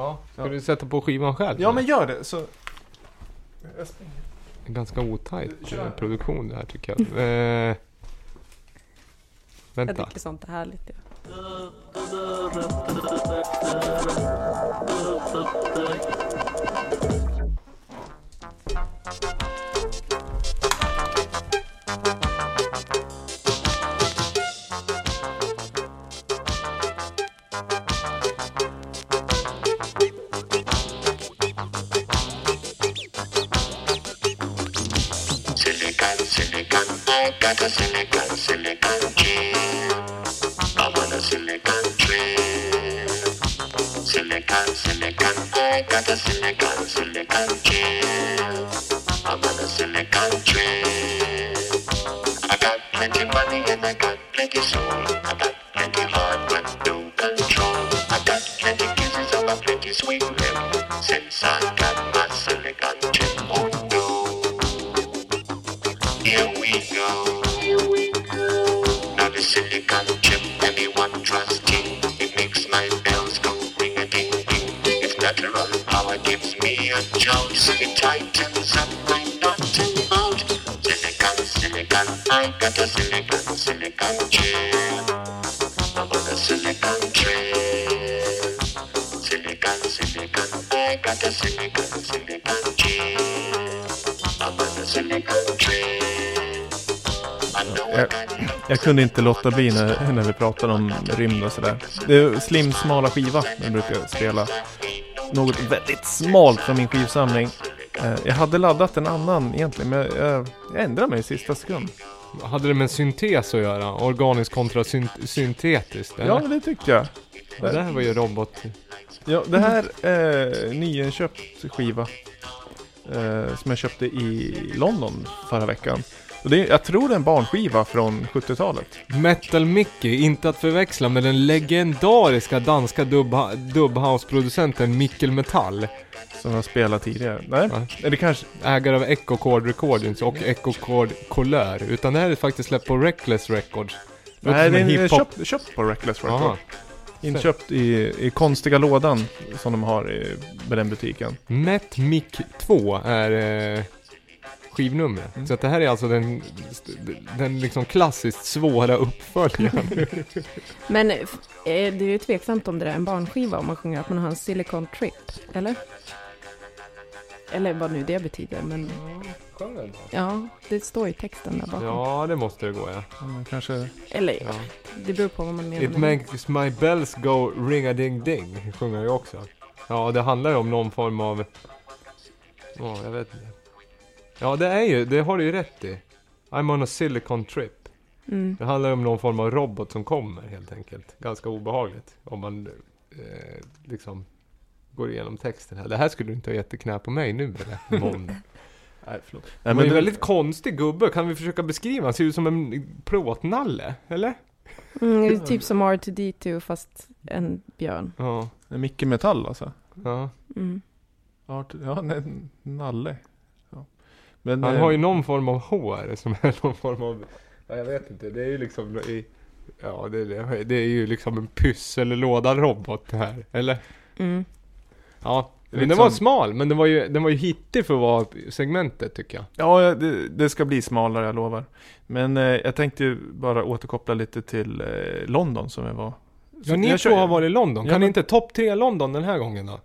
Ja, ska Ja. du sätta på skivan själv? Ja eller? men gör det så... En ganska otajt Kör. eh, produktion det här tycker jag. eh, Jag vänta. tycker sånt är härligt. Ja. Got a silicon, silicon chip. I'm on a silicon trip. Silicon, silicon, I got a silicon, silicon chip. I'm on a silicon trip. I got plenty money and I got plenty soul. I got plenty hardware, no control. I got plenty kisses of a plenty sweet lip. Since I got my silicon Its natural power gives me a jolt. It tightens up my nut and bolt. Silicon, silicon, I got a silicon, silicon chip. I'm on a silicon trip. Silicon, silicon, I got a silicon, silicon chip. I'm on a silicon trip. I know I Jag, got jag kunde inte låta bli när, när vi pratade om rymd och sådär. Det är slim smala skiva den brukar spela. Något väldigt smalt från min skivsamling. Eh, Jag hade laddat en annan egentligen, men jag, jag, jag ändrade mig i sista sekund. Hade det med syntes att göra? Organiskt kontra synt- syntetiskt? eller? Ja, det tyckte jag. Ja, det här var ju robot. Ja, det här är nyinköpt skiva. Eh, som jag köpte i London förra veckan. Det, är- jag tror det är en barnskiva från 70-talet. Metal Mickey, inte att förväxla med den legendariska danska dub- dubhouse-producenten Mikkel Metall. Som jag spelat tidigare. Nej, är det kanske... Ägare av Echo Chord Recordings och Echo Chord Colör. Utan det här är faktiskt släppt på Reckless Records. Låter Nej, det är köpt, köpt på Reckless Record. Aha. Inköpt i, i konstiga lådan som de har i, med den butiken. Met Mic 2 är eh, skivnumret. Mm. Så att det här är alltså den, den liksom klassiskt svåra uppföljaren. Men eh, det är ju tveksamt om det är en barnskiva om man sjunger att man har en silicon trip, eller? Eller vad nu det betyder, men ja, det står i texten där bakom. Ja, det måste det gå ja. Ja, kanske... Eller ja. det beror på vad man menar. It makes my bells go ring-a-ding-ding. Sjunger jag ju också. Ja, det handlar ju om någon form av... Ja, jag vet inte. Ja, det är ju, det har du ju rätt i. I'm on a silicon trip. Mm. Det handlar om någon form av robot som kommer helt enkelt. Ganska obehagligt. Om man eh, liksom går igenom texten här. Det här skulle du inte ha gett i knä på mig nu eller? Måndag. Nej, förlåt. Nej, Nej, men det är en väldigt konstig gubbe. Kan vi försöka beskriva? Han ser ut som en plåtnalle, eller? Mm, det är typ som R2D2 fast en björn. Ja. det är Micke Metall alltså. ja. Mm. Ja, t- ja nej, Nalle. Ja. Men, Han eh, har ju någon form av hår som är någon form av... Ja, jag vet inte. Det är ju liksom i... Ja, det, det, det är ju liksom en pyssellåda-robot det här. Eller? Mm. Ja. Men den var som- smal, men den var ju, den var ju hittig för att vara segmentet tycker jag. Ja, det, det ska bli smalare, jag lovar. Men eh, jag tänkte ju bara återkoppla lite till eh, London som jag var. Ja, ni två har varit i London. Ja, Kan men- inte topp tre London den här gången då?